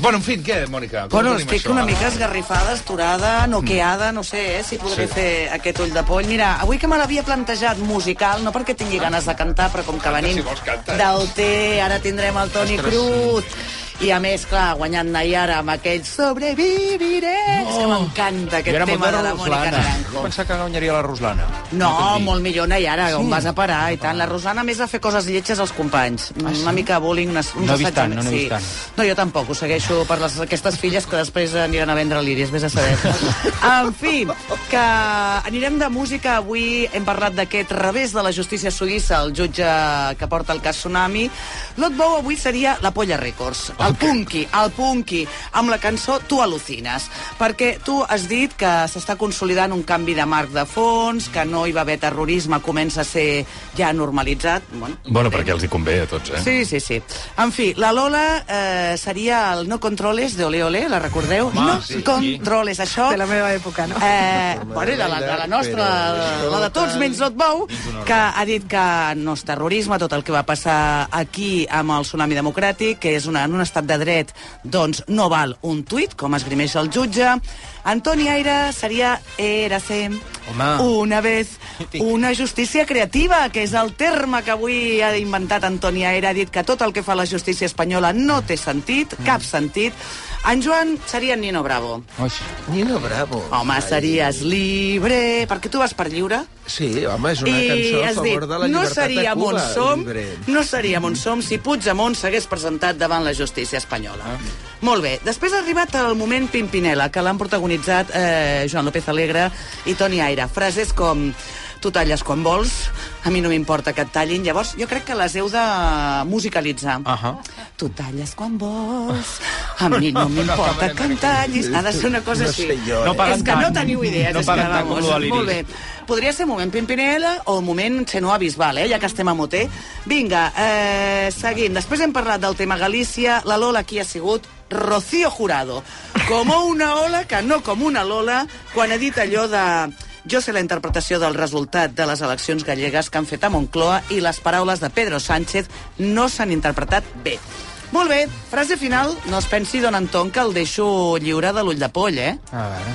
Bueno, en fi, què, Mònica? Com Bueno, estic això, una mica esgarrifada, esturada, noqueada, no sé eh, si podré Sí. fer aquest ull de poll. Mira, avui que me l'havia plantejat musical, no perquè tingui ganes de cantar, però com que venim si vols cantar. del té, ara tindrem el Toni Cruz, i a més, clar, guanyant Nayara amb aquell Sobreviviré, és que m'encanta aquest tema de la Mònica Ruslana. Naranjo. Jo pensava que guanyaria la Ruslana. No, molt millor Nayara, on vas a parar i tant. La Rosana a més va fer coses lletges als companys. Una mica de bullying, unes, uns No he vist tant, assetjaments, no n'he vist tant. No, jo tampoc, ho segueixo per les, aquestes filles que després aniran a vendre l'Iris, vés a saber. en fi, que anirem de música. Avui hem parlat d'aquest revés de la justícia suïssa, el jutge que porta el cas Tsunami. Lot Bou avui seria la Polla Records, el punky, el punky, amb la cançó Tu al·lucines, perquè tu has dit que s'està consolidant un canvi de marc de fons, que no hi va haver terrorisme, comença a ser ja normalitzat. Bueno, Bueno, perquè els hi convé a tots, eh? Sí, sí, sí. En fi, la Lola eh, seria el No Controles de Ole Ole, la recordeu? Home, no sí, sí. Controles, això... De la meva època, no? Eh, bueno, de la, de la nostra, la de tots menys Lot Bou, que ha dit que no és terrorisme tot el que va passar aquí amb el tsunami democràtic, que és una, en un estat de dret, doncs no val un tuit, com esgrimeix el jutge. Antoni Aire seria Érase Una vez una justícia creativa, que és el terme que avui ha inventat Antoni Aire. Ha dit que tot el que fa la justícia espanyola no té sentit, cap sentit. En Joan seria Nino Bravo. Oix. Nino Bravo. Home, series libre... Perquè tu vas per lliure? Sí, home, és una I cançó a favor dit, de la no llibertat seríem a Cuba. on som, Libre. no seríem on som si Puigdemont s'hagués presentat davant la justícia espanyola. Molt bé, després ha arribat el moment Pimpinela, que l'han protagonitzat eh, Joan López Alegre i Toni Aire. Frases com tu talles quan vols, a mi no m'importa que et tallin. Llavors, jo crec que les heu de musicalitzar. Ahà. Tu talles quan vols, a mi no m'importa que em tallis. Ha de ser una cosa No així. sé jo, No eh? és que no teniu idees. No és que, paguen tant com vamos. Molt bé. Podria ser moment Pimpinela o moment Xenoa Bisbal, eh? ja que estem a Moter. Vinga, eh, seguim. Després hem parlat del tema Galícia. La Lola aquí ha sigut Rocío Jurado. Com una ola, que no com una Lola, quan ha dit allò de... Jo sé la interpretació del resultat de les eleccions gallegues que han fet a Moncloa i les paraules de Pedro Sánchez no s'han interpretat bé. Molt bé, frase final, no es pensi, don Anton, que el deixo lliure de l'ull de poll, eh? A veure.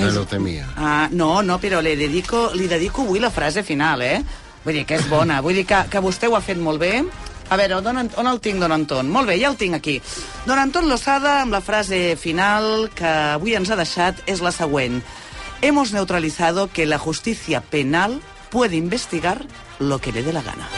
Me lo temia. Ah, no, no, però li dedico, li dedico avui la frase final, eh? Vull dir que és bona, vull dir que, que vostè ho ha fet molt bé. A veure, on, on el tinc, don Anton? Molt bé, ja el tinc aquí. Don Anton Lozada, amb la frase final que avui ens ha deixat, és la següent. Hemos neutralizado que la justicia penal puede investigar lo que le dé la gana.